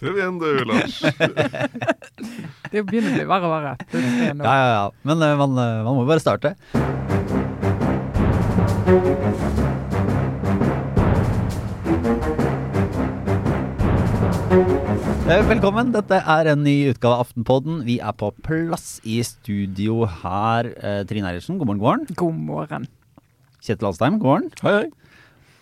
Prøv igjen du, Lars. Det begynner å bli verre og verre. Er Ja, ja, ja. Men eh, man, eh, man må bare starte. Eh, Velkommen. Dette er en ny utgave av Aftenpodden. Vi er på plass i studio her. Trine Eilertsen, god morgen, god morgen. God morgen. Kjetil Alstheim, god morgen. Hei, hei.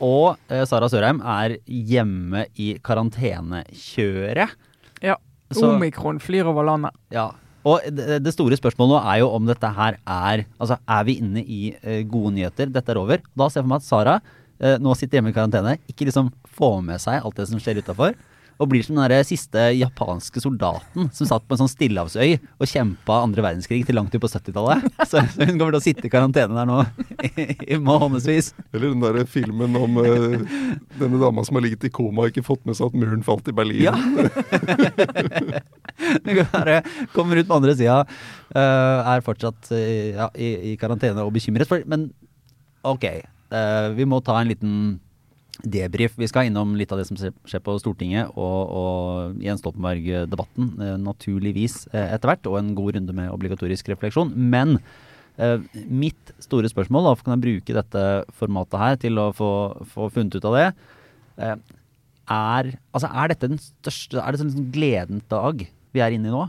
Og eh, Sara Sørheim er hjemme i karantenekjøret. Ja. Så- Omikron flyr over landet. Ja. Og det, det store spørsmålet nå er jo om dette her er Altså, er vi inne i eh, gode nyheter? Dette er over. Da ser jeg for meg at Sara eh, nå sitter hjemme i karantene, ikke liksom får med seg alt det som skjer utafor. Og blir som den der siste japanske soldaten som satt på en sånn stillehavsøy og kjempa andre verdenskrig til langt ut på 70-tallet. Så, så hun kommer til å sitte i karantene der nå i, i månedsvis. Eller den der filmen om uh, denne dama som har ligget i koma og ikke fått med seg at muren falt i Berlin. Ja. Hun bare kommer ut på andre sida, er fortsatt uh, ja, i, i karantene og bekymret. For, men ok, vi må ta en liten debrief. Vi skal innom litt av det som skjer på Stortinget og, og Jens Stoltenberg-debatten, eh, naturligvis eh, etter hvert, og en god runde med obligatorisk refleksjon. Men eh, mitt store spørsmål, hvorfor kan jeg bruke dette formatet her til å få, få funnet ut av det, eh, er, altså er dette den største Er det sånn liksom gledens dag vi er inne i nå?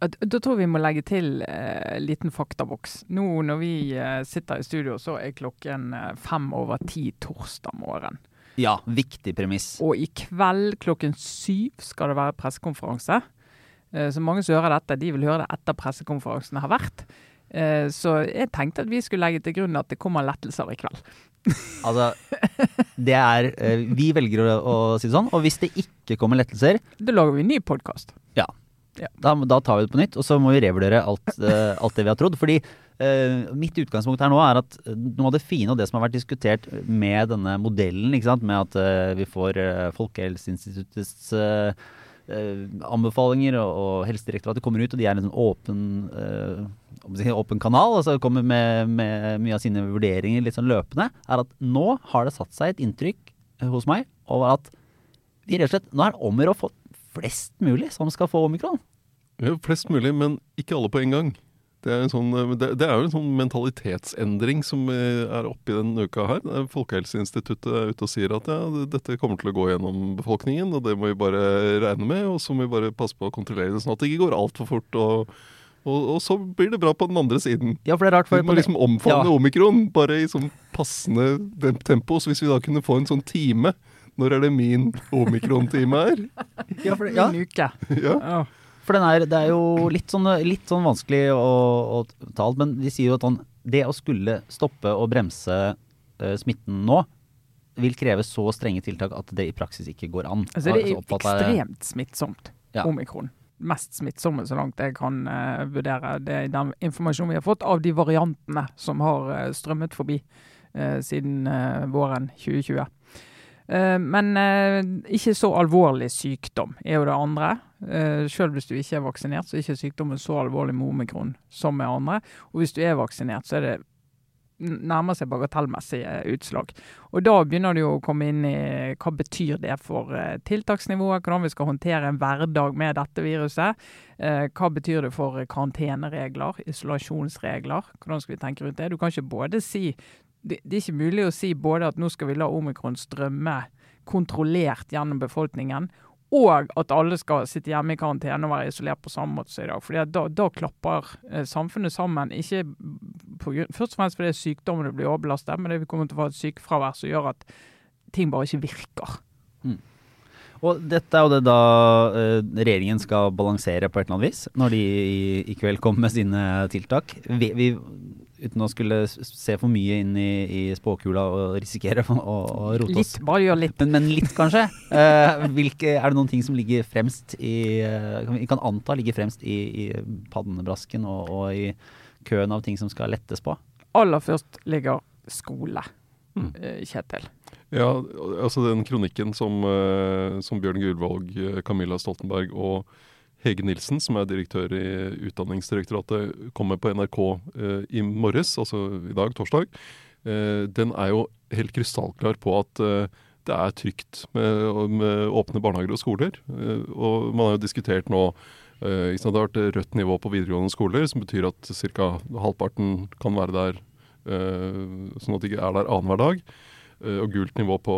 Da tror vi må legge til eh, en liten faktaboks. Nå når vi eh, sitter i studio, så er klokken eh, fem over ti torsdag morgen. Ja, viktig premiss. Og i kveld klokken syv skal det være pressekonferanse. Eh, Så mange som hører dette, de vil høre det etter pressekonferansen har vært. Eh, Så jeg tenkte at vi skulle legge til grunn at det kommer lettelser i kveld. Altså, det er eh, Vi velger å, å si det sånn. Og hvis det ikke kommer lettelser, Da lager vi en ny podkast. ja. Da, da tar vi det på nytt, og så må vi revurdere alt, alt det vi har trodd. Fordi mitt utgangspunkt her nå er at eh, noe av det fine og det som har vært diskutert med denne modellen, ikke sant, med at eh, vi får Folkehelseinstituttets eh, eh, anbefalinger, og, Helsedirektoratet kommer ut, og de er en sånn åpen, eh, jeg åpen kanal, altså kommer med, med mye av sine vurderinger litt sånn løpende, er at nå har det satt seg et inntrykk eh, hos meg over at vi rett og slett, nå er det om å få flest mulig som skal få omikron. Ja, flest mulig, men ikke alle på en gang. Det er, en sånn, eh, det, det er jo en sånn mentalitetsendring som eh, er oppe i denne uka her. Er Folkehelseinstituttet er ute og sier at ja, dette kommer til å gå gjennom befolkningen, og det må vi bare regne med. Og så må vi bare passe på å kontrollere det, sånn at det ikke går altfor fort. Og, og, og så blir det bra på den andre siden. Ja, for det er rart. For Vi må liksom omfavne Ja. omikron, bare i sånn passende tempo. Så hvis vi da kunne få en sånn time Når er det min omikron-time her? ja, for, det- er En uke. Ja. Ja. For den er, det er jo litt sånn, litt sånn vanskelig å, å ta alt, men de sier jo at sånn, det å skulle stoppe og bremse uh, smitten nå, vil kreve så strenge tiltak at det i praksis ikke går an. Altså, det er ekstremt smittsomt, Ja. omikron. Mest smittsomme, så langt jeg kan uh, vurdere. Det er den informasjonen vi har fått av de variantene som har uh, strømmet forbi siden våren 2020. Eh, men ikke så alvorlig sykdom er jo det andre. Uh, Selv hvis du ikke er vaksinert, så er ikke sykdommen så alvorlig med omikron som med andre. Og hvis du er vaksinert, så er det nærmer seg bagatellmessige utslag. Og da begynner du å komme inn i hva betyr det for eh, tiltaksnivået, hvordan vi skal håndtere en hverdag med dette viruset. Eh, hva betyr det for karanteneregler, isolasjonsregler, hvordan skal vi tenke rundt det. Du kan ikke både si det er ikke mulig å si både at nå skal vi la omikron strømme kontrollert gjennom befolkningen, og at alle skal sitte hjemme i karantene og være isolert på samme måte som i dag. Fordi da, da klapper eh, samfunnet sammen. Ikke på, først og fremst fordi sykdommene blir overbelastet, men det vi kommer til å få et sykefravær som gjør at ting bare ikke virker. Og dette er jo det da eh, regjeringen skal balansere på et eller annet vis, når de i, i kveld kommer med sine tiltak. Vi, vi, uten å skulle se for mye inn i, i spåkula og risikere å, å rote oss. Litt, bare gjør litt. Men, men litt, kanskje. Uh, hvilke, er det noen ting som ligger fremst i eh, kan Vi kan anta ligger fremst i, i pannebrasken og, og i køen av ting som skal lettes på? Aller først ligger skole, Mm. eh, Kjetil. Ja, altså den kronikken som, som Bjørn Gullvåg, Camilla Stoltenberg og Hege Nilsen, som er direktør i Utdanningsdirektoratet, kommer på NRK eh, i morges, altså i dag, torsdag, eh, den er jo helt krystallklar på at eh, det er trygt med, med, åpne barnehager og skoler. Eh, og man har jo diskutert nå eh, Det har vært rødt nivå på videregående skoler, som betyr at ca. halvparten kan være der eh, sånn at de ikke er der annenhver dag. Og gult nivå på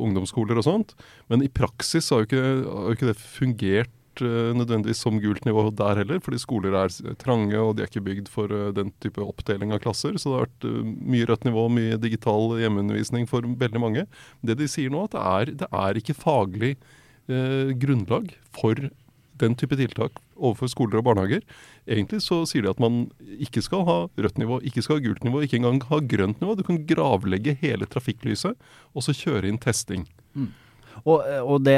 ungdomsskoler og sånt. Men i praksis har jo ikke, har jo ikke det fungert nødvendigvis som gult nivå der heller, fordi skoler er trange og de er ikke bygd for eh, den type oppdeling av klasser. Så det har vært eh, mye rødt nivå, mye digital hjemmeundervisning for veldig mange. Det de sier nå, at det er, det er ikke faglig eh, grunnlag for den type tiltak overfor skoler og barnehager. Egentlig så sier de at man ikke skal ha rødt nivå, ikke skal ha gult nivå, ikke engang ha grønt nivå. Du kan gravlegge hele trafikklyset og så kjøre inn testing. Mm. Og, og det,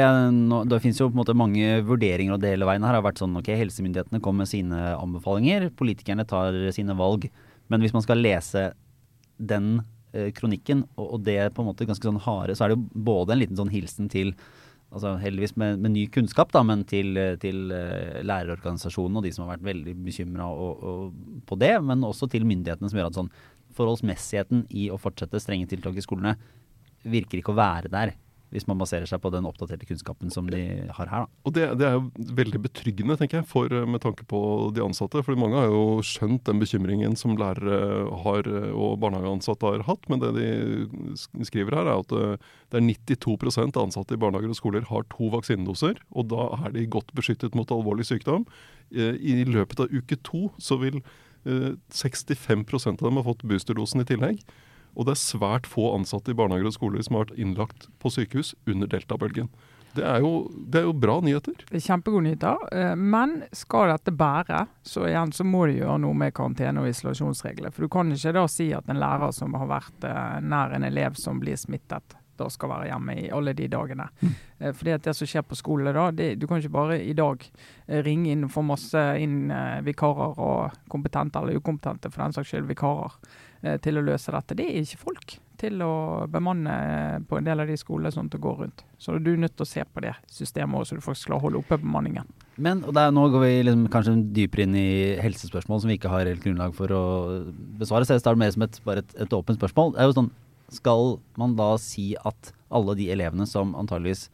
det, finnes jo på en måte mange vurderinger av det hele veien. Her har vært sånn ok, Helsemyndighetene kommer med sine anbefalinger, politikerne tar sine valg. Men hvis man skal lese den eh, kronikken, og, og, det på en måte ganske sånn harde, så er det jo både en liten sånn hilsen til altså Heldigvis med, med ny kunnskap, da, men til, til uh, lærerorganisasjonen og de som har vært veldig bekymra på det. Men også til myndighetene, som gjør at sånn forholdsmessigheten i å fortsette strenge tiltak i skolene virker ikke å være der hvis man baserer seg på den oppdaterte kunnskapen som de har her. Da. Og det, det, er jo veldig betryggende, tenker jeg, for, med tanke på de ansatte. fordi mange har jo skjønt den bekymringen som lærere har og barnehageansatte har hatt. Men det de skriver her, er at eh, det er 92% av ansatte i barnehager og skoler har to vaksinedoser. Og da er de godt beskyttet mot alvorlig sykdom. Eh, I løpet av uke to så vil 65 eh, av dem ha fått boosterdosen i tillegg. Og det er svært få ansatte i barnehager og skoler som har vært innlagt på sykehus under deltabølgen. Det er, jo, det er jo bra nyheter. Det er kjempegode nyheter. Eh, men skal dette bære, så igjen så må de gjøre noe med karantene- og isolasjonsregler. For du kan ikke da si at en lærer som har vært eh, nær en elev som blir smittet, da skal være hjemme i alle de dagene. Mm. Eh, fordi at det som skjer på skole da, det, Du kan ikke bare i dag ringe inn og få masse inn vikarer og kompetente eller ukompetente for den saks skyld vikarer til å løse dette. Det er ikke folk til å bemanne eh, på en del av de skolene sånn at det går rundt. Så du er nødt til å se på det systemet også, så du faktisk klarer å holde oppe bemanningen. Men og der Nå går vi liksom kanskje dypere inn i helsespørsmål som vi ikke har helt grunnlag for å besvare. Så jeg starter mer som et, bare et, et åpent spørsmål. Det er jo sånn, Skal man da si at alle de elevene som antageligvis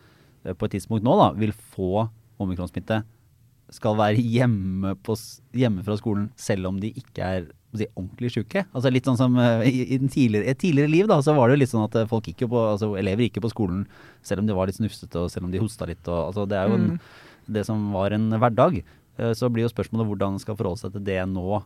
eh, på et tidspunkt nå da, vil få omikronsmitte, skal være hjemme, på, hjemme fra skolen selv om de ikke er si, ordentlig syke. Altså litt sånn som uh, i, i tidligere, et tidligere liv, da, så var det jo litt sånn at eh, folk gikk jo på, altså elever gikk jo på skolen selv om de var litt snufsete og selv om de hosta litt. Og, altså, det er jo en, mm. det som var en hverdag. Uh, så blir jo spørsmålet hvordan man skal forholde seg til det nå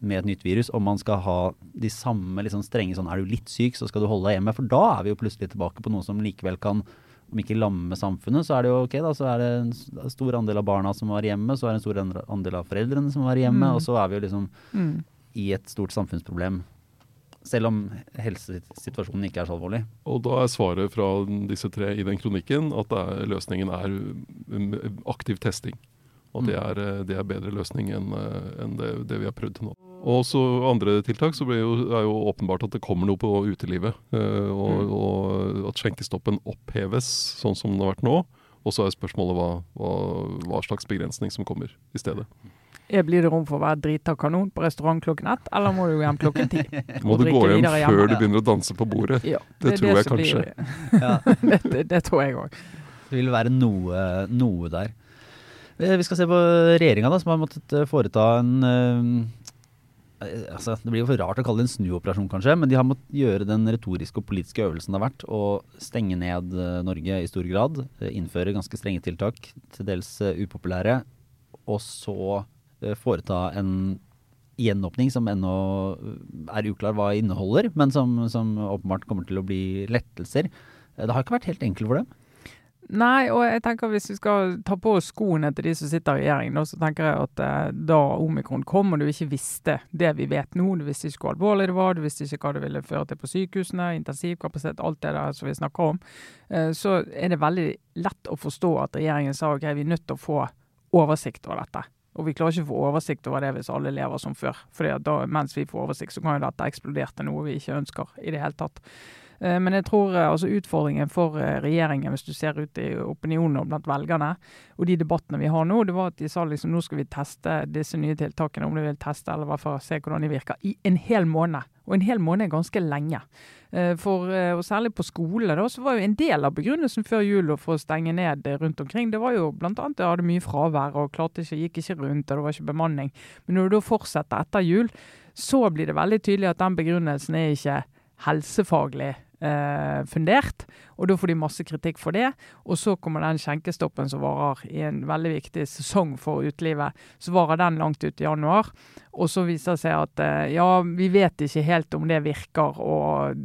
med et nytt virus. Om man skal ha de samme liksom strenge sånn er du litt syk, så skal du holde deg hjemme. For da er vi jo plutselig tilbake på noe som likevel kan om ikke lamme samfunnet, så er det jo ok, da. Så er det en stor andel av barna som var hjemme, så er det en stor andel av foreldrene som var hjemme, mm. og så er vi jo liksom mm i et stort samfunnsproblem. Selv om helsesituasjonen ikke er så alvorlig. Og da er svaret fra disse tre i den kronikken at er, løsningen er aktiv testing. Og det mm. er, eh, det er bedre løsning enn eh, en det, det, vi har prøvd til nå. Og så andre tiltak så jo, er jo åpenbart at det kommer noe på utelivet. Eh, og, mm. og, at skjenkestoppen oppheves sånn som den har vært nå. Og så er spørsmålet hva, hva, hva slags begrensning som kommer i stedet. Blir det rom for å være drita kanon på restaurant klokken ett, eller må du hjem klokken ti? må du gå hjem før du begynner å danse på bordet? Ja, det, det, tror jeg kanskje. ja. det, det, tror jeg òg. Det vil være noe, noe, der. Eh, vi skal se på regjeringa, som har måttet eh, foreta en uh, altså, Det blir jo for rart å kalle det en snuoperasjon, kanskje, men de har måttet gjøre den retoriske og politiske øvelsen det har vært å stenge ned Norge i stor grad. Innføre ganske strenge tiltak, til dels upopulære. Og så Eh, foreta en gjenåpning som ennå er uklar hva inneholder, men som, som åpenbart kommer til å bli lettelser. Eh, det har ikke vært helt enkelt for dem. Nei, og jeg tenker hvis vi skal ta på skoene til de som sitter i regjering, så tenker jeg at eh, da omikron kom og du ikke visste det vi vet nå, du visste ikke hvor alvorlig det var, du visste ikke hva det ville føre til på sykehusene, intensivkapasitet, alt det der som vi snakker om, eh, så er det veldig lett å forstå at regjeringen sa ok, vi er nødt til å få oversikt over dette. Og vi klarer ikke å få oversikt over det hvis alle lever som før. For mens vi får oversikt, så kan jo dette eksplodere til noe vi ikke ønsker i det hele tatt. Eh, men jeg tror eh, altså utfordringen for eh, regjeringen, hvis du ser ut i opinionen blant velgerne, og de debattene vi har nå, det var at de sa liksom nå skal vi teste disse nye tiltakene, om de vil teste eller i hvert fall se hvordan de virker, i en hel måned. Og en hel måned er ganske lenge. Eh, For, eh, og Særlig på skole da, så var jo en del av begrunnelsen før jul for å stenge ned eh, rundt omkring, det var jo bl.a. at jeg hadde mye fravær og klarte ikke, gikk ikke rundt, og det var ikke bemanning. Men når du da fortsetter etter jul, så blir det veldig tydelig at den begrunnelsen er ikke helsefaglig eh, fundert. Og da får de masse kritikk for det. Og så kommer den skjenkestoppen som varer i en veldig viktig sesong for utelivet. Så varer den langt ut i januar. Og så viser det seg at eh, ja, vi vet ikke helt om det virker, og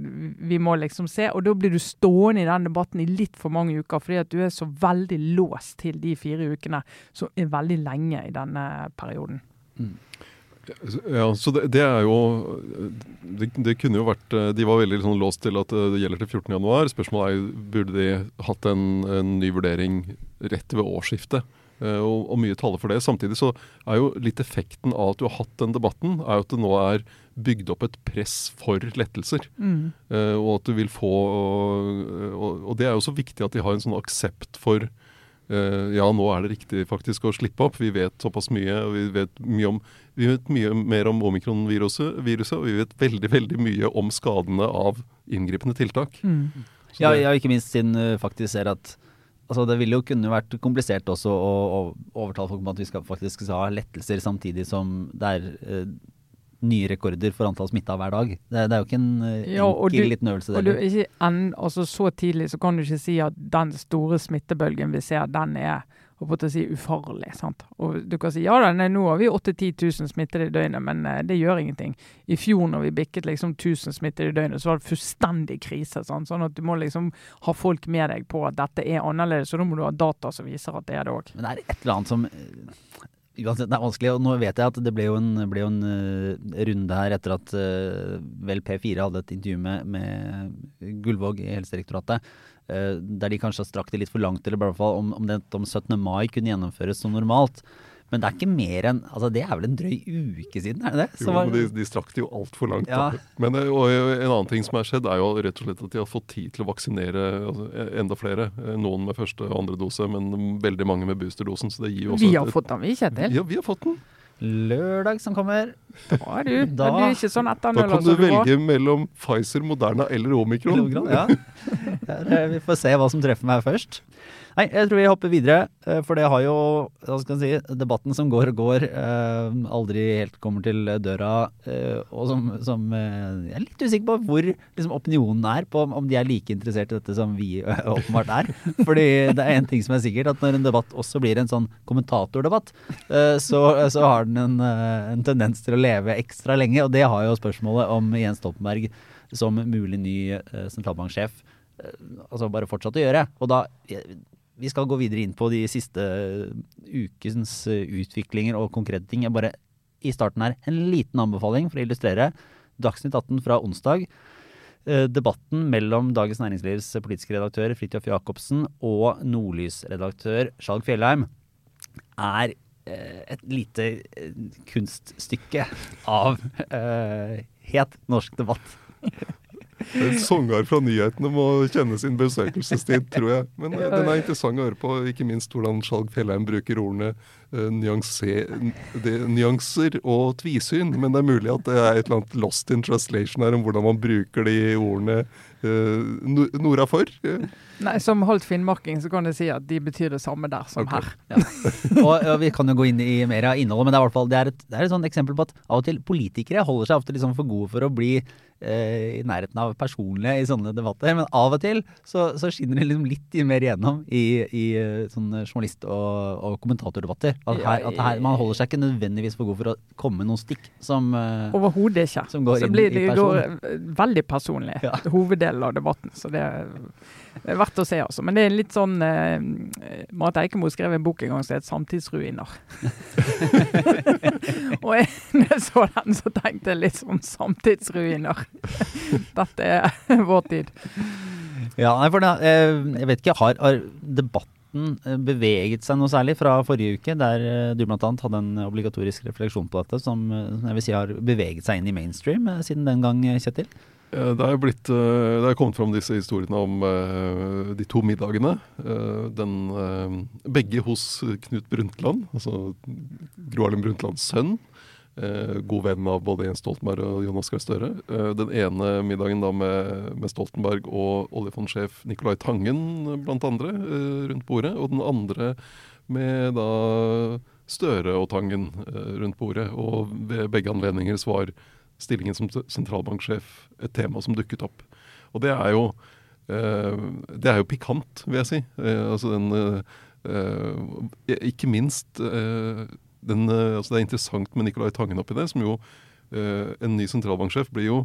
vi må liksom se. Og da blir du stående i den debatten i litt for mange uker, fordi at du er så veldig låst til de fire ukene, som er veldig lenge i denne perioden. Ja, så det, det er jo det, det kunne jo vært De var veldig sånn låst til at det gjelder til 14.1. Spørsmålet er burde de hatt en, en ny vurdering rett ved årsskiftet. Eh, Og, og mye taler for det. Samtidig så er jo litt effekten av at du har hatt den debatten, er jo at det nå er bygd opp et press for lettelser. Mm. Eh, og at du vil få og, og, og det er jo så viktig at de har en sånn aksept for eh, ja, nå er det riktig faktisk å slippe opp. Vi vet såpass mye, og vi vet mye, om, vi vet mye mer om omikron-viruset, og vi vet veldig veldig mye om skadene av inngripende tiltak. Mm. Ja, det- ja, ikke minst siden uh, faktisk ser at Altså Det ville jo kunne vært komplisert også å, å overtale folk om at vi skal faktisk skal ha lettelser samtidig som det er uh, nye rekorder for antall smitta hver dag. Det, det er jo ikke en eh, Ja, enkel liten øvelse. Og du, ikke en, altså Så tidlig så kan du ikke si at den store smittebølgen vi ser, den er på å si, ufarlig. sant? Og Du kan si ja da, nei, nå har vi 8 10 000 smittede i døgnet, men eh, det gjør ingenting. I fjor når vi bikket liksom 1000 smittede i døgnet, så var det fullstendig krise. Sant? Sånn at du må liksom ha folk med deg på at dette er annerledes, og da må du ha data som viser at det er det òg. Men det er et eller annet som eh, Uansett, det er vanskelig. Og nå vet jeg at det ble jo en, ble jo en uh, runde her etter at uh, vel P4 hadde et intervju med, med Gullvåg i Helsedirektoratet. Eh, der de kanskje har strakt det litt for langt, eller i hvert fall om, om det om 17. mai kunne gjennomføres som normalt. Men det er ikke mer enn altså Det er vel en drøy uke siden, er det det? Jo, Så var- men de, de strakk det jo altfor langt. Ja. Da. Men eh, og en annen ting som er skjedd, er jo rett og slett at de har fått tid til å vaksinere altså, enda flere. Eh, Noen med første og andre dose, men veldig mange med boosterdosen. Så det gir jo også Vi har et- fått den, vi, Kjetil. Ja, vi har fått den. Lørdag som kommer. Da er du. Da- du er ikke sånn Da kan du du velge mellom Pfizer, Moderna eller Omikron. Ja. Ja, Vi får se hva som treffer meg først. Nei, jeg tror vi hopper videre, eh, for det har jo hva skal jeg si, debatten som går og går, eh, aldri helt kommer til døra, eh, og som, som eh, Jeg er litt usikker på hvor liksom, opinionen er, på om- de er like interessert i dette som vi eh, åpenbart er. Fordi det er én ting som er sikkert, at når en debatt også blir en sånn kommentatordebatt, eh, så, så har den en, eh, en tendens til å leve ekstra lenge, og det har jo spørsmålet om Jens Stoltenberg som mulig ny eh, sentralbanksjef eh, altså bare fortsatt å gjøre. Og da eh, Vi skal gå videre inn på de siste ukens utviklinger og konkrete ting. Jeg bare i starten her en liten anbefaling for å illustrere. Dagsnytt 18 fra onsdag. Debatten mellom Dagens Næringslivs politiske redaktør Fridtjof Jacobsen og Nordlys-redaktør Skjalg Fjellheim er et lite eh, kunststykke av uh, het norsk debatt. En sanger fra nyhetene må kjenne sin besøkelsestid, tror jeg. Men eh, den er interessant å høre på, ikke minst hvordan Skjalg Fjellheim bruker ordene eh, nyanse, nyanser og tvisyn. Men det er mulig at det er et eller annet lost in translation her om hvordan man bruker de ordene «nora for». Eh, Nei, Som holdt finnmarking så kan jeg si at de betyr det samme der som okay. her. og, og vi kan jo gå inn i mer av innholdet, men det er, hvert fall, det er, et, det er et sånt eksempel på at av og til politikere holder seg ofte liksom for gode for å bli eh, i nærheten av personlige i sånne debatter. Men av og til så, så skinner det liksom litt mer igjennom i, i eh, sånne journalist- og, og kommentatordebatter. At, her, at her, man holder seg ikke nødvendigvis for god for å komme med noen stikk som eh, Overhodet ikke. Som går så inn blir i det går veldig personlig. Ja. Hoveddelen av debatten. Så det er, det er verdt å se, altså. Men det er litt sånn eh, Marit Eikemo skrev en bok en gang som het 'Samtidsruiner'. Og jeg, når jeg så den, så tenkte jeg litt sånn samtidsruiner. Dette er vår tid. Ja, for det, eh, jeg vet ikke, har, har debatten eh, beveget seg noe særlig fra forrige uke, der eh, du bl.a. hadde en obligatorisk refleksjon på dette, som, jeg vil si har beveget seg inn i mainstream siden den gang, Kjetil? Eh, Det er, blitt, eh, det er kommet fram disse historiene om eh, de to middagene. Den, begge hos Knut Brundtland, altså Gro Harlem Brundtlands sønn. God venn av både Jens Stoltenberg og Jonas Gahr Støre. Den ene middagen da med, med Stoltenberg og oljefondsjef Nicolai Tangen blant andre rundt bordet. Og den andre med da Støre og Tangen rundt bordet. Og ved begge anledninger så var stillingen som sentralbanksjef et tema som dukket opp. Og det er jo eh, Det er jo pikant, vil jeg si. Eh, altså den eh, Ikke minst den, altså Det er interessant med Nicolai Tangen oppi det, som jo En ny sentralbanksjef blir jo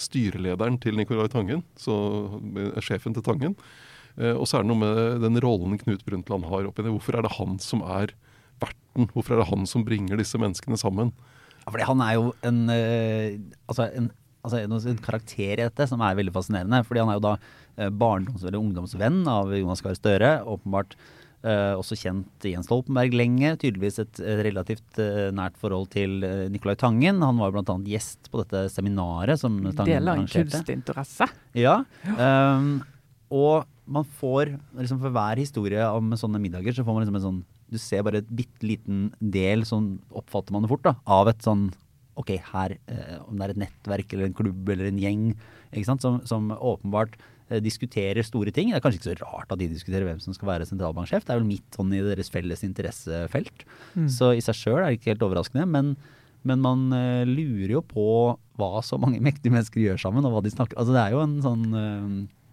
styrelederen til Nicolai Tangen, så sjefen til Tangen. Og så er det noe med den rollen Knut Brundtland har oppi det. Hvorfor er det han som er verten? Hvorfor er det han som bringer disse menneskene sammen? Ja, fordi han er jo en, eh, altså en, altså en, karakter i dette som er veldig fascinerende. Fordi han er jo da eh, barndoms- eller ungdomsvenn av Jonas Gahr Støre. Åpenbart eh, også kjent Jens Stoltenberg lenge. Tydeligvis et, et relativt eh, nært forhold til uh, Nicolai Tangen. Han var jo bl.a. gjest på dette seminaret som Tangen Deler en kunstinteresse. Ja. Um, og man får liksom For hver historie om sånne middager, så får man liksom en sånn Du ser bare et bitte liten del, sånn oppfatter man det fort, da, av et sånn Ok, her eh, Om det er et nettverk eller en klubb eller en gjeng ikke sant, som, som åpenbart eh, diskuterer store ting. Det er kanskje ikke så rart at de diskuterer hvem som skal være sentralbanksjef. Det er vel midt sånn i deres felles interessefelt. Mm. Så i seg sjøl er det ikke helt overraskende. Men, men man eh, lurer jo på hva så mange mektige mennesker gjør sammen, og hva de snakker Altså det er jo en sånn eh,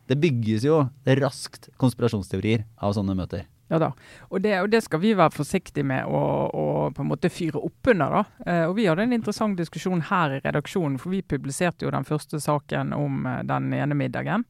Det bygges jo raskt konspirasjonsteorier av sånne møter. Ja da. Og det, og det skal vi være forsiktige med å, å på en måte fyre opp under. da. Eh, og Vi hadde en interessant diskusjon her i redaksjonen, for vi publiserte jo den første saken om eh, den ene middagen.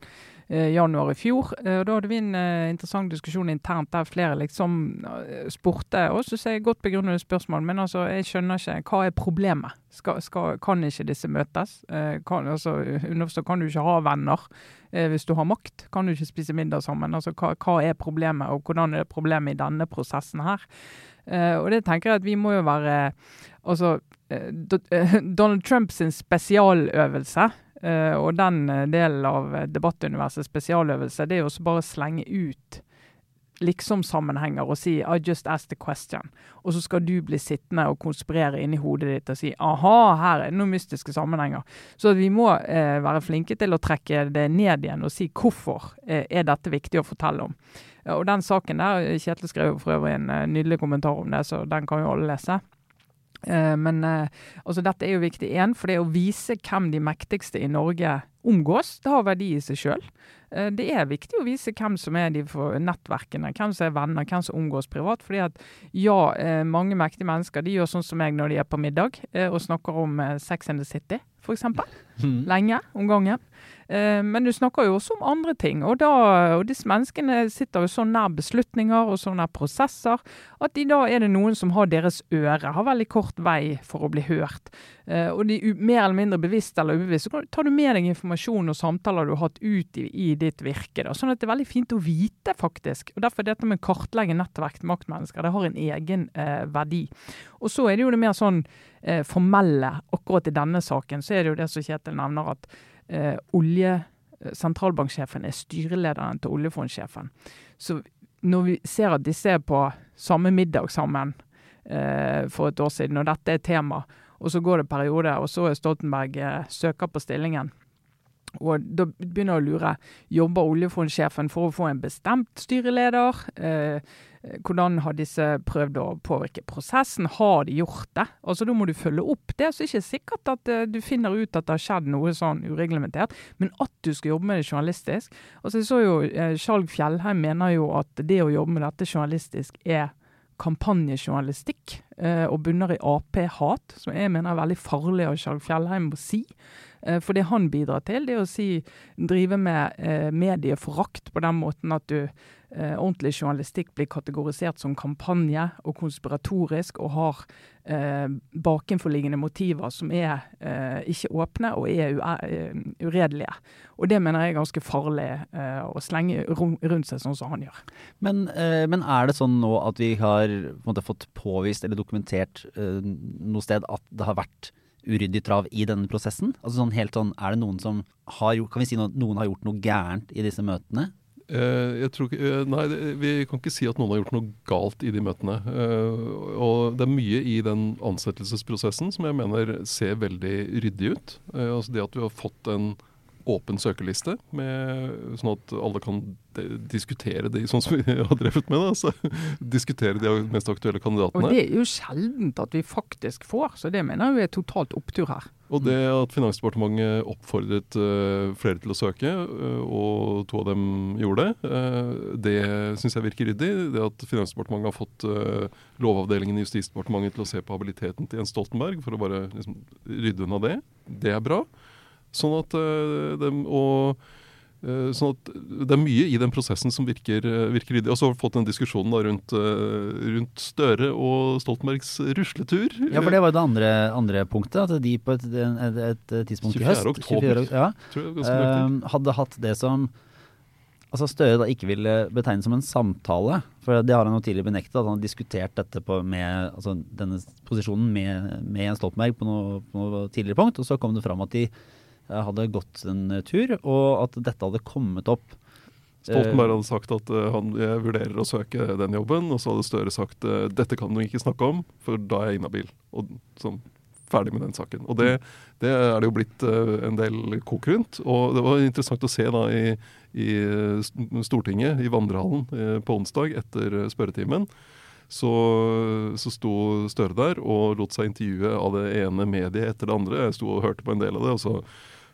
Eh, januar i fjor. Eh, og Da hadde vi en eh, interessant diskusjon internt der flere liksom spurte og synes jeg godt begrunnede spørsmål. Men altså, jeg skjønner ikke. Hva er problemet? Skal, skal, kan ikke disse møtes? Kan, altså, underforstått, kan du ikke ha venner hvis du har makt? Kan du ikke spise middag sammen? Altså, hva, hva er problemet, og hvordan er det problemet i denne prosessen her? Uh, og det tenker jeg at vi må jo være Altså, uh, Donald Trumps spesialøvelse, og den eh, delen av eh, debattuniversets spesialøvelse, det er jo også bare å slenge ut liksom-sammenhenger og si I just asked a question. Og så skal du bli sittende og konspirere inni hodet ditt og si aha, her er det noen mystiske sammenhenger. Så vi må eh, være flinke til å trekke det ned igjen og si hvorfor eh, er dette viktig å fortelle om. Eh, Og den saken der, Kjetil skrev for øvrig en eh, nydelig kommentar om det, så den kan jo alle lese. Eh, Men eh, altså dette er jo viktig igjen, for det å vise hvem de mektigste i Norge omgås, det har verdi i seg sjøl. Det er viktig å vise hvem som er de for nettverkene, hvem som er venner, hvem som omgås privat. fordi at ja, eh, mange mektige mennesker de gjør sånn som meg når de er på middag eh, og snakker om eh, Sex and the City, f.eks. Lenge om gangen. Eh, Men du snakker jo også om andre ting. Og, da, og disse menneskene sitter jo så nær beslutninger og så nær prosesser at i dag er det noen som har deres øre, har veldig kort vei for å bli hørt. Eh, og de mer eller mindre bevisst eller ubevisst, så tar du med deg informasjon og samtaler du har hatt ut i, i ditt virke. Da. Sånn at det er veldig fint å vite, faktisk. Og Derfor er dette med å kartlegge nettverk til maktmennesker, det har en egen eh, verdi. Og så er det jo det mer sånn eh, formelle. Akkurat i denne saken så er det jo det som Kjetil nevner, at eh, olje, eh, sentralbanksjefen er styrelederen til oljefondsjefen. Så når vi ser at disse er på samme middag sammen eh, for et år siden, og dette er tema, og så går det periode, og så er Stoltenberg eh, søker på stillingen. Og da begynner jeg å lure, jobber oljefondsjefen for å få en bestemt styreleder? Eh, hvordan har disse prøvd å påvirke prosessen? Har de gjort det? Altså Da må du følge opp det. Så det er ikke sikkert at eh, du finner ut at det har skjedd noe sånn ureglementert, men at du skal jobbe med det journalistisk. Altså jeg så jo eh, Skjalg Fjellheim mener jo at det å jobbe med dette journalistisk er kampanjejournalistikk eh, og bunner i Ap-hat, som jeg mener er veldig farlig av Skjalg Fjellheim å si. For det han bidrar til, det er å si, drive med medieforakt på den måten at du eh, ordentlig journalistikk blir kategorisert som kampanje og konspiratorisk og har eh, bakenforliggende motiver som er eh, ikke åpne og er eh, uredelige. Og det mener jeg er ganske farlig eh, å slenge rundt seg sånn som han gjør. Men, eh, men er det sånn nå at vi har på måte, fått påvist eller dokumentert noe sted at det har vært uryddig trav i denne prosessen? Altså sånn helt sånn, er det noen som har gjort, Kan vi si noen, noen har gjort noe gærent i disse møtene? Eh, jeg tror ikke, eh, nei, vi kan ikke si at noen har gjort noe galt i de møtene. Eh, og det er mye i den ansettelsesprosessen som jeg mener ser veldig ryddig ut. Altså det at vi har fått en åpen søkerliste, med, sånn at alle kan diskutere de, sånn som vi har drevet med. Da, så, diskutere de mest aktuelle kandidatene. Og det er jo sjeldent at vi faktisk får, så det mener jeg er totalt opptur her. Og det at Finansdepartementet oppfordret uh, flere til å søke, uh, og to av dem gjorde det, uh, det syns jeg virker ryddig. Det at Finansdepartementet har fått eh, Lovavdelingen i Justisdepartementet til å se på habiliteten til Jens Stoltenberg for å bare liksom, rydde unna det, det er bra. Sånn at, eh, dem, og, eh, sånn at det er mye i den prosessen som virker, eh, virker ryddig. Og så har vi fått den diskusjonen rundt, rundt Støre og Stoltenbergs rusletur. Ja, for det var jo det andre, andre punktet. At de på et, et, et tidspunkt i høst oktober. ja, tror jeg er ganske nøyaktig. eh, hadde hatt det som Altså Støre da ikke ville betegne som en samtale. For det har han jo tidligere benektet, at han har diskutert dette på med, altså denne posisjonen med, med Jens Stoltenberg på noe, på noe tidligere punkt. Og så kom det fram at de hadde gått en tur, og at dette hadde kommet opp. Stoltenberg hadde sagt at eh, han jeg vurderer å søke den jobben, og så hadde Støre sagt uh, dette kan du ikke snakke om, for da er jeg inhabil. Og sånn, ferdig med den saken. Og det, det er det jo blitt eh, en del kok rundt. Og det var interessant å se da i, i eh, Stortinget, i vandrehallen eh, på onsdag etter eh, spørretimen. Så, så sto Støre der og lot seg intervjue av det ene mediet etter det andre. Jeg sto og hørte på en del av det, og så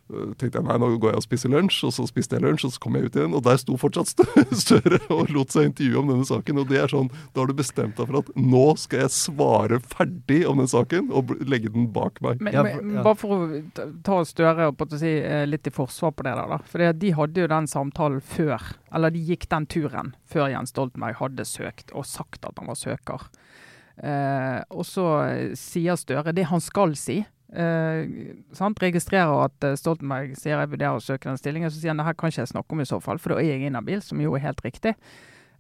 tenkte jeg nei, nå går jeg og spiser lunsj. Og så spiste jeg lunsj, og så kom jeg ut igjen, og der sto fortsatt Støre og lot seg intervjue om denne saken. Og det er sånn, da har du bestemt deg for at nå skal jeg svare ferdig om den saken, og legge den bak meg. Men, men ja. bare for å ta- Støre og si, eh, litt i forsvar på det der, da. For de hadde jo den samtalen før, eller de gikk den turen før Jens Stoltenberg hadde søkt og sagt at han var søker. Eh, og så sier Støre det han skal si. Sant? Registrerer at eh, Stoltenberg sier jeg vurderer å søke den stillingen. Så sier han det her kan ikke jeg snakke om i så fall, for da er jeg inhabil, som jo er helt riktig.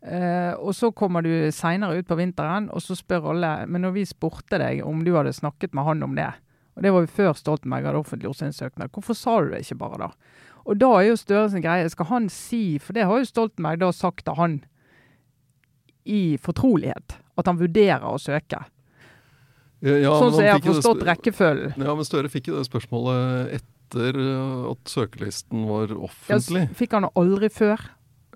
Eh, og så kommer du seinere ut på vinteren, og så spør alle Men når vi spurte deg om du hadde snakket med han om det, og det var jo før Stoltenberg hadde offentliggjort sin søknad, hvorfor sa du det ikke bare da? Og da er jo Støre sin greie, skal han si For det har jo Stoltenberg da sagt til han i fortrolighet, at han vurderer å søke. Ja, sånn som jeg har forstått rekkefølgen. Ja, men Støre fikk jo det spørsmålet etter at søkelisten var offentlig. Ja, fikk han det aldri før?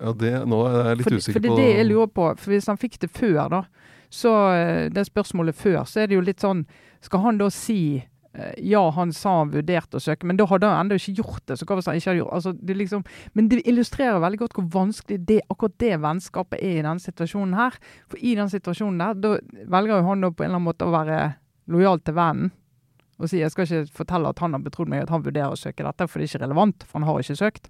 Ja, det, Nå er jeg litt For, usikker for det på det jeg lurer på. For hvis han fikk det før, da, så eh, det spørsmålet før, så er det jo litt sånn Skal han da si ja, han sa han vurderte å søke, men da hadde han ennå ikke gjort det. så hva hvis han ikke hadde gjort altså, det liksom, Men det illustrerer veldig godt hvor vanskelig det, akkurat det vennskapet er i denne situasjonen her. For i den situasjonen der, da velger jo han da på en eller annen måte å være lojal til vennen. Og si jeg skal ikke fortelle at han har betrodd meg at han vurderer å søke dette, for det er ikke relevant, for han har ikke søkt.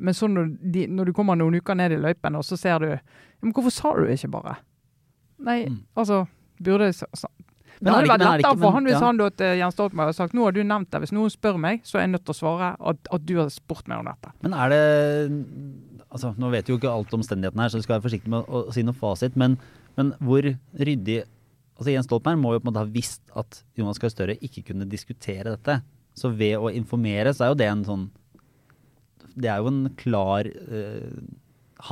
Men så når, de, når du kommer noen uker ned i løypen, og så ser du Men hvorfor sa du ikke bare? Nei, Mm. altså Burde sa- Det hadde vært men er lettere for han hvis han da til Jens Stoltenberg hadde sagt nå har du nevnt det. Hvis noen spør meg, så er jeg nødt til å svare at, at du har spurt meg om dette. Men er det altså Nå vet vi jo ikke alt omstendighetene her, så vi skal være forsiktige med å, å si noe fasit. Men, men hvor ryddig altså Jens Stoltenberg må jo på en måte ha visst at Jonas Gahr Støre ikke kunne diskutere dette. Så ved å informere, så er jo det en sånn Det er jo en klar eh,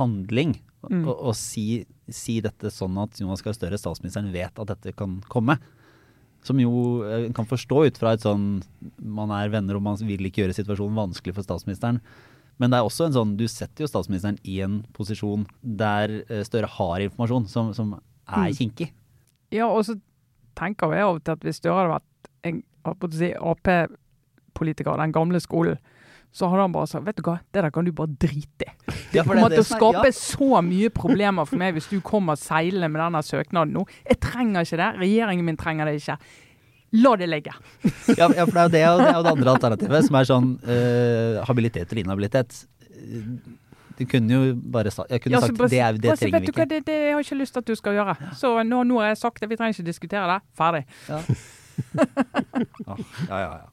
handling Mm. å, å si, si dette sånn at Jonas Gahr Støre, statsministeren, vet at dette kan komme. Som jo eh, kan forstå ut fra et sånn Man er venner og man vil ikke gjøre situasjonen vanskelig for statsministeren. Men det er også en sånn, du setter jo statsministeren i en posisjon der eh, Støre har informasjon som, som er Mm. kinkig. Ja, og så tenker jeg av og til at hvis Støre hadde vært en si, Ap-politiker av den gamle skolen, så hadde han bare sagt vet du hva, det der kan du bare drite i. Det er kommer til å skape så mye problemer for meg hvis du kommer seilende med denne søknaden nå. Jeg trenger ikke det. Regjeringen min trenger det ikke. La det ligge. Ja, for det er jo det, og det, er det andre alternativet, som er sånn uh, habilitet eller inhabilitet. Du kunne jo bare sagt Jeg kunne Ja, sagt bare- det, er, det bare trenger vi du hva, det, det, har jeg ikke lyst til at du skal gjøre. Så nå, nå har jeg sagt det, vi trenger ikke diskutere det. Ferdig. Ja, ja, ja. ja.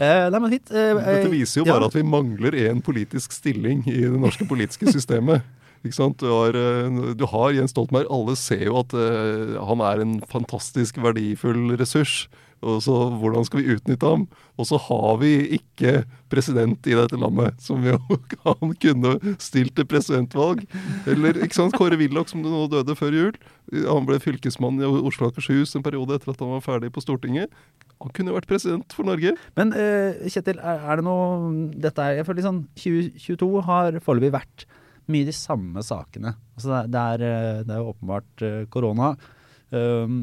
Eh, nei, men fint. Eh, Dette eh, viser jo ja. bare at vi mangler en politisk stilling i det norske politiske systemet. Ikke sant? Du har, eh, du har Jens Stoltenberg. Alle ser jo at eh, han er en fantastisk verdifull ressurs Og så hvordan skal vi utnytte ham? Og så har vi ikke president i dette landet, som jo han kunne stilt til presidentvalg. Eller ikke sant, Kåre Willoch, som nå døde før jul. Han ble fylkesmann i Oslo og Akershus en periode etter at han var ferdig på Stortinget. Han kunne jo vært president for Norge. Men uh, Kjetil, er, er, det noe dette er, Jeg føler liksom 2022 har foreløpig vært mye de samme sakene. Altså det, er, det er jo åpenbart uh, korona. Um,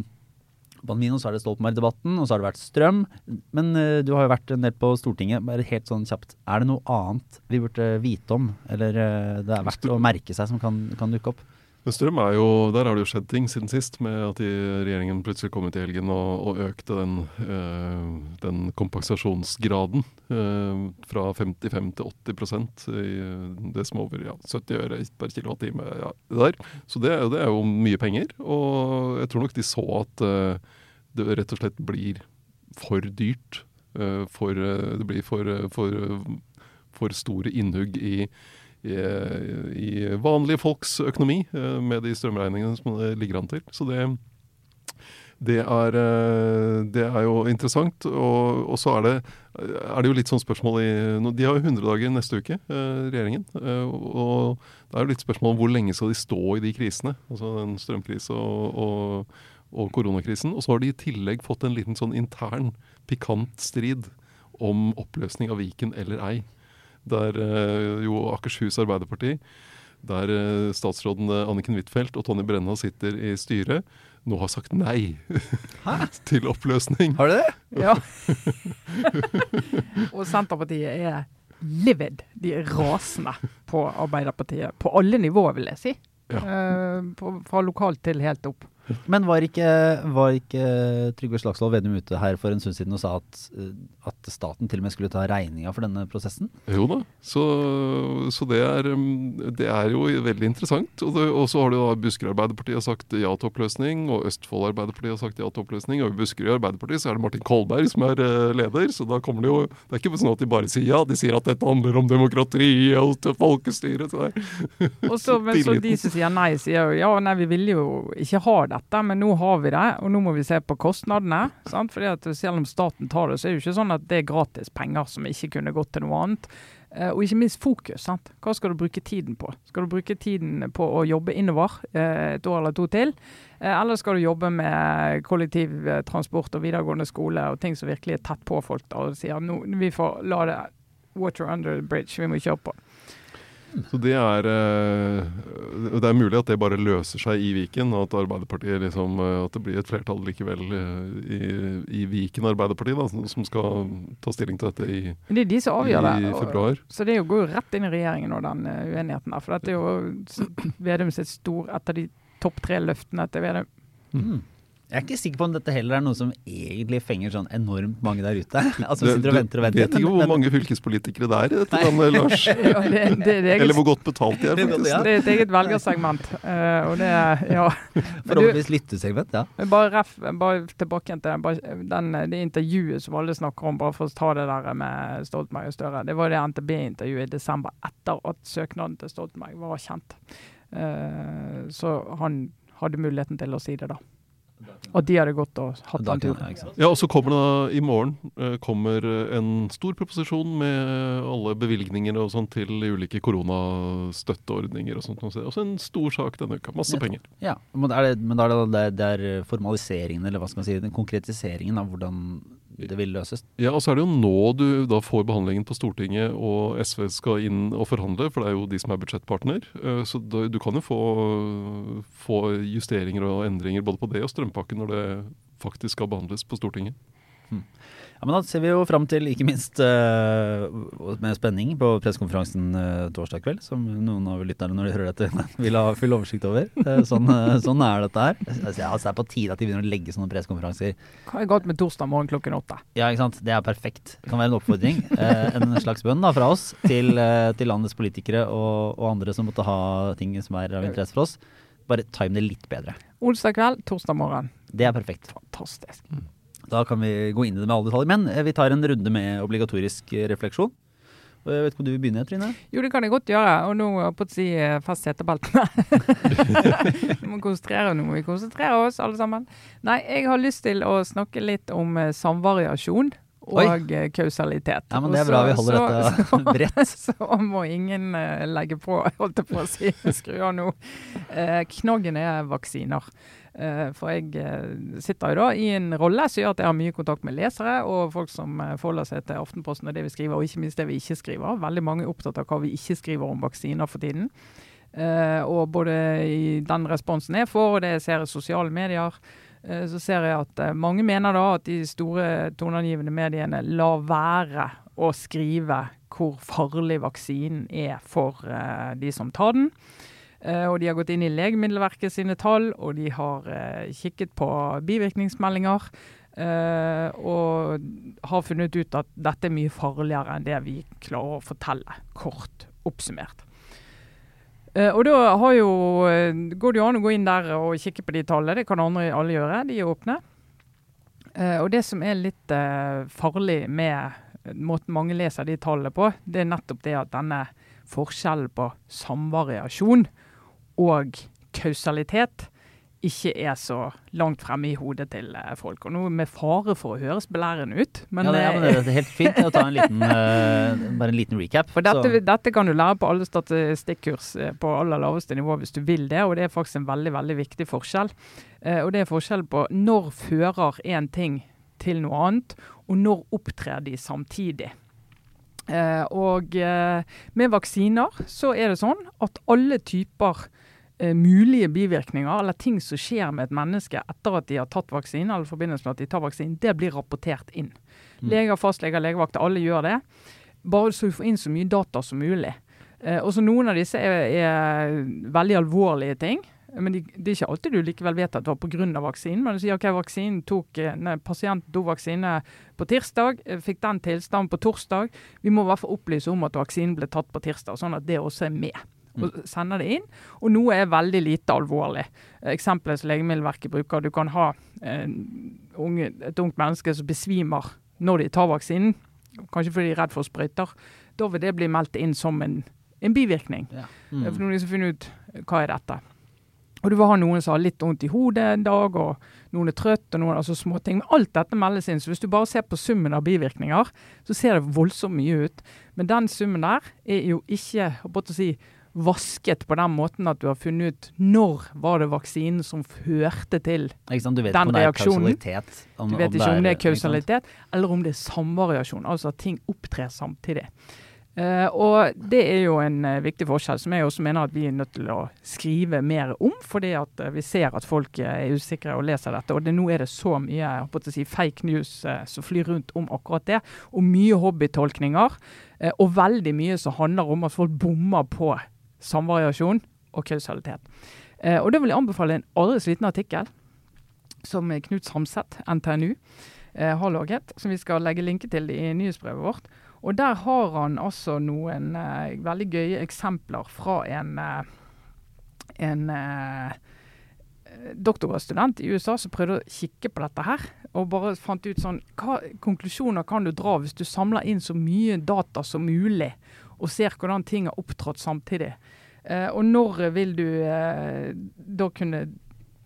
Blant så er det Stoltenberg-debatten, og så har det vært strøm. Men uh, du har jo vært en del på Stortinget. Bare helt sånn kjapt, Er det noe annet vi burde vite om, eller uh, det er verdt å merke seg som kan, kan dukke opp? Men strøm er jo, Der har det jo skjedd ting siden sist, med at de, regjeringen plutselig kom ut i helgen og, og økte den, øh, den kompensasjonsgraden øh, fra 55 til 80% i det som er over ja, 70 øre per kilowattime. Ja, der. Så det, det, er jo mye penger. Og jeg tror nok de så at øh, det rett og slett blir for dyrt. For, det blir for, for, for store innhugg i i, vanlige folks økonomi eh, med de strømregningene som det ligger an til. Så det, det, er, eh, det er, jo interessant. Og, og, så er det, er det jo litt sånn spørsmål i De har jo 100 dager neste uke, eh, regjeringen. Og det er jo litt spørsmål om hvor lenge skal de stå i de krisene. Altså den strømkrise og, og, og koronakrisen. Og så har de i tillegg fått en liten sånn intern pikant strid om oppløsning av Viken eller ei der eh, jo Akershus Arbeiderparti, der eh, statsrådene Anniken Huitfeldt og Tonje Brenna sitter i styret, nå har sagt nei til oppløsning. Har du det? Ja. og Senterpartiet er livid. De er rasende på Arbeiderpartiet. På alle nivåer, vil jeg si. Ja. Eh, på, fra lokalt til helt opp. Men var ikke, var ikke Trygve Slagsvold Vedum ute her for en stund siden og sa at, at, staten til og med skulle ta regninga for denne prosessen? Jo da, så, så det, er, det, er, jo veldig interessant. Og, så har du da Buskerud Arbeiderparti har sagt ja til oppløsning, og Østfold Arbeiderparti har sagt ja til oppløsning. Og i Buskerud Arbeiderparti så er det Martin Kolberg som er eh, leder, så da kommer det jo Det er ikke sånn at de bare sier ja, de sier at dette handler om demokrati og til folkestyre. Så og så, men så de som sier nei, sier jo ja, nei, vi vil jo ikke ha det dette, men nå har vi det, og nå må vi se på kostnadene. Sant? Fordi at Selv om staten tar det, så er det jo ikke sånn at det er gratis penger som ikke kunne gått til noe annet. Eh, og ikke minst fokus. Sant? Hva skal du bruke tiden på? Skal du bruke tiden på å jobbe innover eh, et år eller to til? Eh, eller skal du jobbe med kollektivtransport og videregående skole og ting som virkelig er tett på folk? da, og sier nå, vi får la det water under the bridge, vi må kjøre på. Så det er eh, Det er mulig at det bare løser seg i Viken, og at Arbeiderpartiet liksom, eh, at det blir et flertall likevel eh, i, i Viken Arbeiderparti da, som skal ta stilling til dette i, det er de som avgjør det. februar. Så det går jo rett inn i regjeringen og den uenigheten der. For dette er jo Vedum sitt stor, et av de topp tre løftene til Vedum. Mm. Jeg er ikke sikker på om dette heller er noe som egentlig fenger sånn enormt mange der ute. Altså sitter og venter og venter. Vet ikke hvor mange fylkespolitikere det er i dette landet, Lars. ja, det, det, det eget, Eller hvor godt betalt de er, faktisk. Det er et eget velgersegment. Uh, og det er, ja. Forhåpentligvis lyttesegment, ja. Bare, ref, bare tilbake til den, det intervjuet som alle snakker om, bare for å ta det der med Stoltenberg og Støre. Det var det NTB-intervjuet i desember etter at søknaden til Stoltenberg var kjent. Uh, så han hadde muligheten til å si det da. Og de hadde gått og hatt den turen. Ja, og så kommer det da i morgen eh, kommer en stor proposisjon med alle bevilgninger og sånn til ulike koronastøtteordninger og sånt. Også en stor sak denne uka. Masse penger. Ja, Men, er det, men da er det, det er formaliseringen, eller hva skal man si, den konkretiseringen av hvordan det vil løses. Ja, og så er det jo nå du da får behandlingen på Stortinget og SV skal inn og forhandle, for det er jo de som er budsjettpartner. Eh, så du kan jo få, få justeringer og endringer både på det og strømpakken når det faktisk skal behandles på Stortinget. Hmm. Ja, men Da ser vi jo fram til, ikke minst uh, med spenning, på pressekonferansen uh, torsdag kveld, som noen av lytterne når de hører dette, vil ha full oversikt over. Uh, sånn, sånn, er dette her. Altså, altså, det er på tide at de begynner å legge sånne pressekonferanser. Hva er galt med torsdag morgen klokken åtte? Ja, ikke sant. Det er perfekt. Det kan være en oppfordring. en slags bønn da, fra oss til, til landets politikere og, og, andre som måtte ha ting som er av interesse for oss. Bare time det litt bedre. Onsdag kveld, torsdag morgen. Det er perfekt. Fantastisk. Da kan vi gå inn i det med alle detaljer. Men eh, vi tar en runde med obligatorisk eh, refleksjon. Og Jeg vet ikke om du vil begynne, Trine? Jo, det kan jeg godt gjøre. Og nå på å si fast setebeltene. vi må konsentrere nå må vi konsentrere oss, alle sammen. Nei, jeg har lyst til å snakke litt om eh, samvariasjon og Oi. kausalitet. Ja, men det er bra vi holder så- dette så- bredt. Så må ingen eh, legge på, holdt jeg på å si. Skru av nå. Eh, knaggen er vaksiner. Eh, for jeg eh, sitter jo da i en rolle som gjør at jeg har mye kontakt med lesere og folk som uh, forholder seg til Aftenposten og det vi skriver, og ikke minst det vi ikke skriver. Veldig mange er opptatt av hva vi ikke skriver om vaksiner for tiden. Eh, og både i den responsen jeg får, og det jeg ser i sosiale medier, eh, så ser jeg at eh, mange mener da at de store toneangivende mediene lar være å skrive hvor farlig vaksinen er for eh, de som tar den. Eh, og de har gått inn i Legemiddelverket sine tall, og de har eh, kikket på bivirkningsmeldinger. Uh, og har funnet ut at dette er mye farligere enn det vi klarer å fortelle, kort oppsummert. Uh, og da jo, går det jo an å gå inn der og kikke på de tallene. Det kan andre, alle gjøre. De er åpne. Uh, og det som er litt farlig med måten mange leser de tallene på, det er nettopp det at denne forskjellen på samvariasjon og kausalitet ikke er så langt fremme i hodet til eh, folk. Og nå med fare for å høres belærende ut, men, ja, det, ja, men det, eh, er helt fint å ta en liten, uh, bare en liten recap. for dette, dette kan du lære på alle statistikkurs eh, på aller laveste nivå hvis du vil det, og det er faktisk en veldig veldig viktig forskjell. Uh, og det er forskjell på når fører én ting til noe annet, og når opptrer de samtidig. Uh, og eh, med vaksiner så er det sånn at alle typer eh, mulige bivirkninger, eller ting som skjer med et menneske etter at de har tatt vaksine, eller i forbindelse med at de tar vaksine, det blir rapportert inn. Mm. Leger, fastleger, legevakter, alle gjør det. Bare så vi får inn så mye data som mulig. Eh, og så Noen av disse er, er veldig alvorlige ting. Men de, det er ikke alltid du likevel vet at det var pga. vaksinen. Men du sier ok, vaksinen tok, eh, nei, pasienten tok vaksine på tirsdag, eh, fikk den tilstanden på torsdag. Vi må i hvert fall opplyse om at vaksinen ble tatt på tirsdag, sånn at det også er med. Og sender det inn. Og noe er veldig lite alvorlig. Eh, Eksempelet som Legemiddelverket bruker. Du kan ha eh, unge, et ungt menneske som besvimer når de tar vaksinen. Kanskje fordi de er redd for sprøyter. Da vil det bli meldt inn som en, en bivirkning. Ja. For Mm. noen som finner ut eh, hva er dette. Og du vil ha noen som har litt vondt i hodet en dag, og noen er trøtt, og noen altså småting. Men alt dette meldes inn. Så hvis du bare ser på summen av bivirkninger, så ser det voldsomt mye ut. Men den summen der er jo ikke å si, vasket på den måten at du har funnet ut når var det vaksinen som førte til Den reaksjonen. Om, Du vet ikke om det er kausalitet, eller om det er samvariasjon. Altså at ting opptrer samtidig. Uh, og det er jo en uh, viktig forskjell som jeg også mener at vi er nødt til å skrive mer om. Fordi at uh, vi ser at folk er usikre og leser dette. Og det, nå er det så mye si, fake news som flyr rundt om akkurat det. Og mye hobbytolkninger. og veldig mye som handler om at folk bommer på samvariasjon og kausalitet. Eh, og da vil jeg anbefale en aldri sliten artikkel som Knut Samset, NTNU, eh, har laget, som vi skal legge linke til i nyhetsbrevet vårt. Og der har han altså noen eh, veldig gøye eksempler fra en, eh, en eh, doktorgradsstudent i USA som prøvde å kikke på dette her. Og bare fant ut sånn Hva konklusjoner kan du dra hvis du samler inn så mye data som mulig, og ser hvordan ting har opptrådt samtidig? Eh, og når vil du eh, da kunne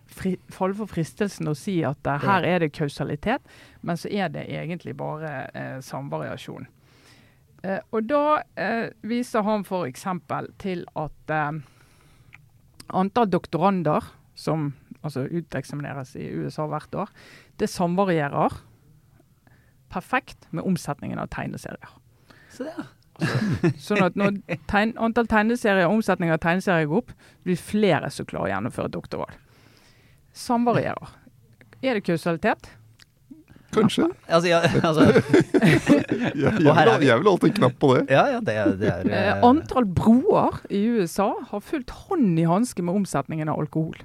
fri, falle for fristelsen å si at eh, her er det kausalitet, men så er det egentlig bare samvariasjon. Eh, og da viser han f.eks. til at antall doktorander som altså uteksamineres i USA hvert år, det samvarierer perfekt med omsetningen av tegneserier. Så det, ja. Sånn at når tegn, antall tegneserier og omsetning av tegneserier går opp, blir flere som klarer å gjennomføre doktorgrad. Samvarierer. Er det kausalitet? Kanskje. Altså, ja, altså, Jeg, vil, vi. jeg vil alltid en knapp på det. ja, ja, det, er- det er Eh, eh, antall broer i USA har fulgt hånd i hanske med omsetningen av alkohol.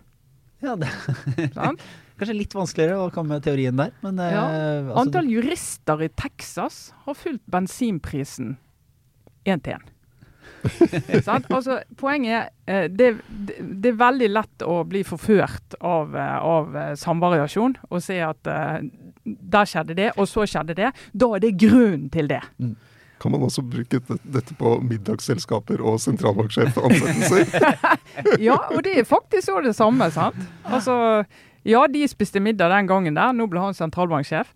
ja, det, Sant? Kanskje litt vanskeligere å komme med teorien der, men eh, Ja. altså, Antall jurister i Texas har fulgt bensinprisen én til én. Altså, poenget er eh, det, det, er veldig lett å bli forført av, eh, av eh, samvariasjon og se at uh, der skjedde det, og så skjedde det. Da er det grunnen til det. Mm. Kan man også bruke dette på middagsselskaper og sentralbanksjefansettelser? Ja, og det er faktisk òg det samme, sant. Altså, ja, de spiste middag den gangen der, nå ble han sentralbanksjef.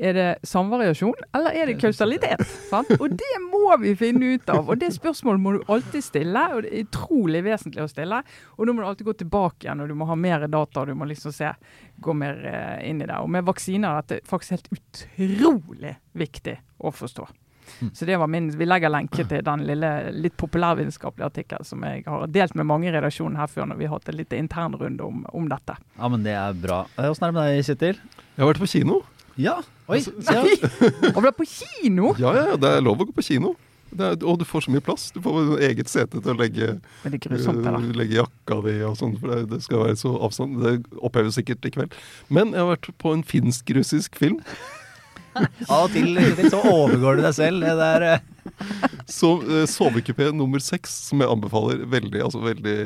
Er det samvariasjon, eller er det kausalitet? Sant? Og det må vi finne ut av. Og det spørsmålet må du alltid stille, og det er utrolig vesentlig å stille. Og da må du alltid gå tilbake igjen, og du må ha mer data, og du må liksom se, gå mer eh, inn i det. Og med vaksiner er dette faktisk helt utrolig viktig å forstå. Så det var min, Vi legger lenke til den lille litt populærvitenskapelige artikkelen som jeg har delt med mange i redaksjonen her før når vi har hatt en liten internrunde om, om dette. Ja, men det er bra. Eh, Åssen er det med deg, Kjetil? Jeg har vært på kino. Ja. Oi. Altså, Nei! Og ble på kino! Ja, ja, det er lov å gå på kino. Det er, og du får så mye plass. Du får eget sete til å legge, grusomt, det øh, legge jakka di og sånn, for det, det skal være så avstand. Det oppheves sikkert i kveld. Men jeg har vært på en finsk-russisk film. Av og til Kjetil, så overgår du deg selv. Det der eh, Så uh, Sovekupé nummer seks, som jeg anbefaler. Veldig, altså veldig,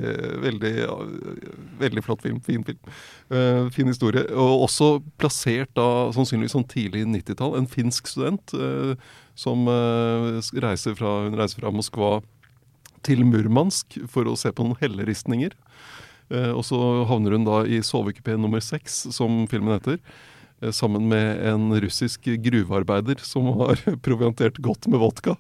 veldig, øh, veldig flott film. Fin film. Uh, fin historie. Og også plassert da sannsynligvis sånn tidlig 90-tall. En finsk student uh, som uh, reiser fra, hun reiser fra Moskva til Murmansk for å se på noen helleristninger. Eh, og så havner hun da i sovekupé nummer seks, som filmen heter. Eh, Sammen med en russisk gruvearbeider som har proviantert godt med vodka.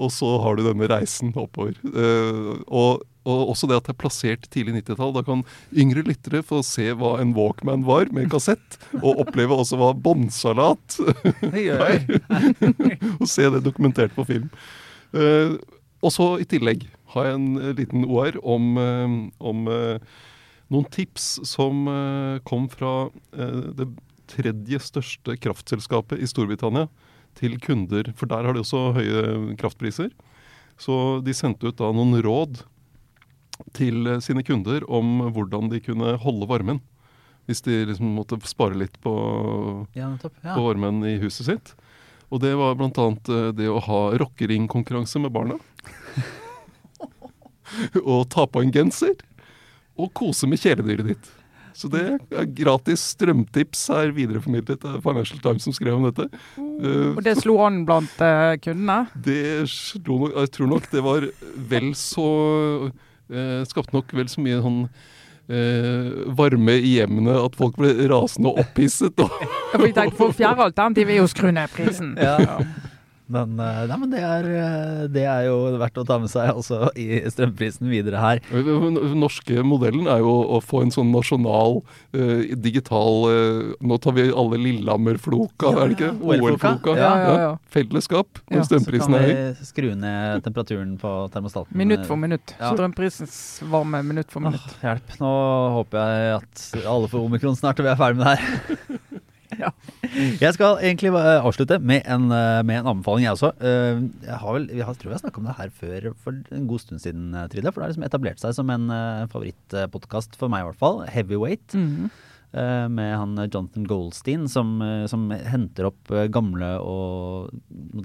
Og så har du denne reisen oppover. Eh, og, og også det at det er plassert tidlig 90-tall. Da kan yngre lyttere få se hva en Walkman var med kassett. Og oppleve også hva båndsalat og se det dokumentert på film. Eh, og så i tillegg har jeg en liten OR om, om noen tips som kom fra det tredje største kraftselskapet i Storbritannia til kunder, for der har de også høye kraftpriser. Så de sendte ut da noen råd til eh, sine kunder om hvordan de kunne holde varmen. Hvis de liksom måtte spare litt på Ja, topp, Ja. på varmen i huset sitt. Og det var bl.a. det å ha rockeringkonkurranse med barna. og ta på en genser. Og kose med kjæledyret ditt. Så det er gratis strømtips her videreformidlet av Financial Times som skrev om dette. Og det slo an blant eh, kundene. det slo nok Jeg tror nok det var vel så eh, Skapte nok vel så mye sånn eh, varme i hjemmene at folk ble rasende og opphisset. Og Ja, For for fjerde alternativ er jo å skru ned prisen. Ja. Men, eh, nei, men det, er, eh, det er jo verdt å ta med seg også i strømprisen videre her. Den norske modellen er jo å få en sånn nasjonal, uh, digital uh, Nå tar vi alle Lillehammer-floka, Ja, er det ikke? OL-floka. OL-floka. Ja, ja, ja. Fellesskap Ja, når høy. Så kan er vi skru ned temperaturen på termostaten. Minutt for minutt. Ja. Strømprisens varme minutt for minutt. Åh, hjelp. Nå håper jeg at alle får omikron snart, og vi er ferdig med det her. Ja. Jeg skal egentlig avslutte med en, eh, med en anbefaling, jeg også. Eh, Jeg har vel, jeg tror jeg har snakka om det her før for en god stund siden, Trille. For det har liksom etablert seg som en favorittpodkast for meg, i hvert fall. Heavyweight. Mhm. eh, med han eh, Jonathan Goldstein, som, eh, som henter opp eh, gamle og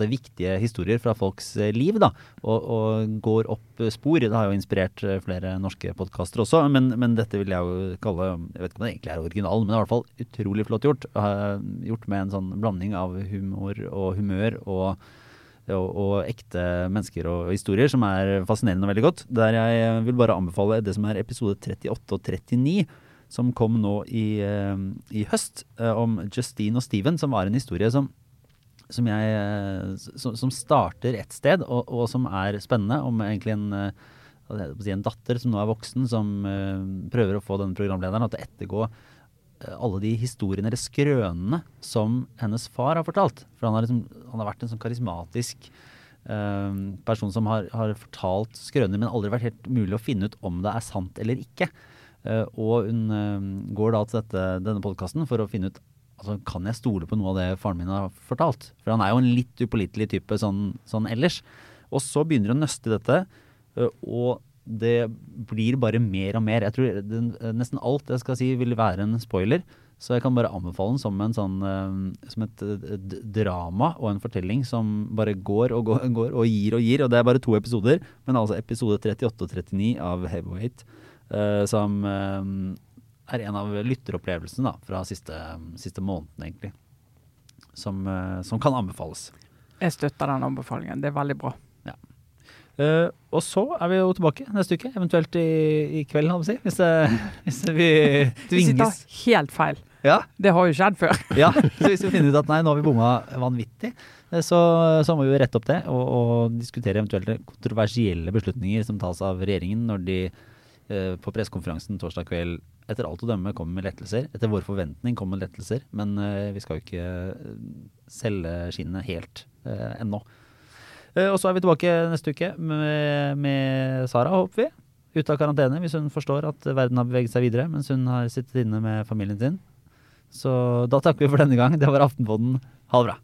viktige historier fra folks eh, liv, da. Og, og går opp eh, spor. Det har jo inspirert eh, flere norske podkaster også, men, men dette vil jeg jo kalle Jeg vet ikke om det egentlig er original, men det er i hvert fall utrolig flott gjort. Eh, gjort med en sånn blanding av humor og humør og og, og ekte mennesker og historier, som er fascinerende og veldig godt. Der jeg eh, vil bare anbefale det som er episode 38 og 39, som kom nå i, eh, i høst, eh, om Justine og Steven, som var en historie som, som, jeg, eh, som, som starter ett sted, og, og som er spennende, om egentlig en en datter som nå er voksen, som prøver å få denne programlederen til å ettergå alle de historiene eller skrønene som hennes far har fortalt. For han har, liksom, han har vært en sånn karismatisk eh, person som har, har fortalt skrøner, men aldri vært helt mulig å finne ut om det er sant eller ikke. Eh, og hun eh, går da til dette, denne podkasten for å finne ut altså, kan jeg stole på noe av det faren min har fortalt. For han er jo en litt upålitelig type sånn, sånn ellers. Og så begynner hun å nøste dette, eh, og det blir bare mer og mer. Jeg tror det, nesten alt jeg skal si vil være en spoiler. Så jeg kan bare anbefale den som, en sånn, som et drama og en fortelling som bare går og går, og gir og gir. Og det er bare to episoder, men altså episode 38 og 39 av Heavyweight, som eh, er en av lytteropplevelsene da, fra siste, siste måneden, egentlig. Som, eh, som kan anbefales. Jeg støtter den anbefalingen. Det er veldig bra. Eh, og så er vi jo tilbake neste uke, eventuelt i, i kveld, si. Hvis, det, hvis vi tvinges. vi sitter helt feil. Ja, Det har jo skjedd før. ja. Så hvis vi finner ut at nei, nå har vi bomma vanvittig, eh, så, så må vi jo rette opp det og, og diskutere eventuelle kontroversielle beslutninger som tas av regjeringen når de eh, på pressekonferansen torsdag kveld etter alt å dømme kommer med lettelser. Etter vår forventning kommer med lettelser, men eh, vi skal jo ikke eh, selge skinnet helt eh, ennå. Eh, og så er vi tilbake neste uke med, med Sara, håper vi. Ute av karantene hvis hun forstår at verden har beveget seg videre mens hun har sittet inne med familien sin. Så da takker vi for denne gang. Det var Aftenpodden. Ha det bra.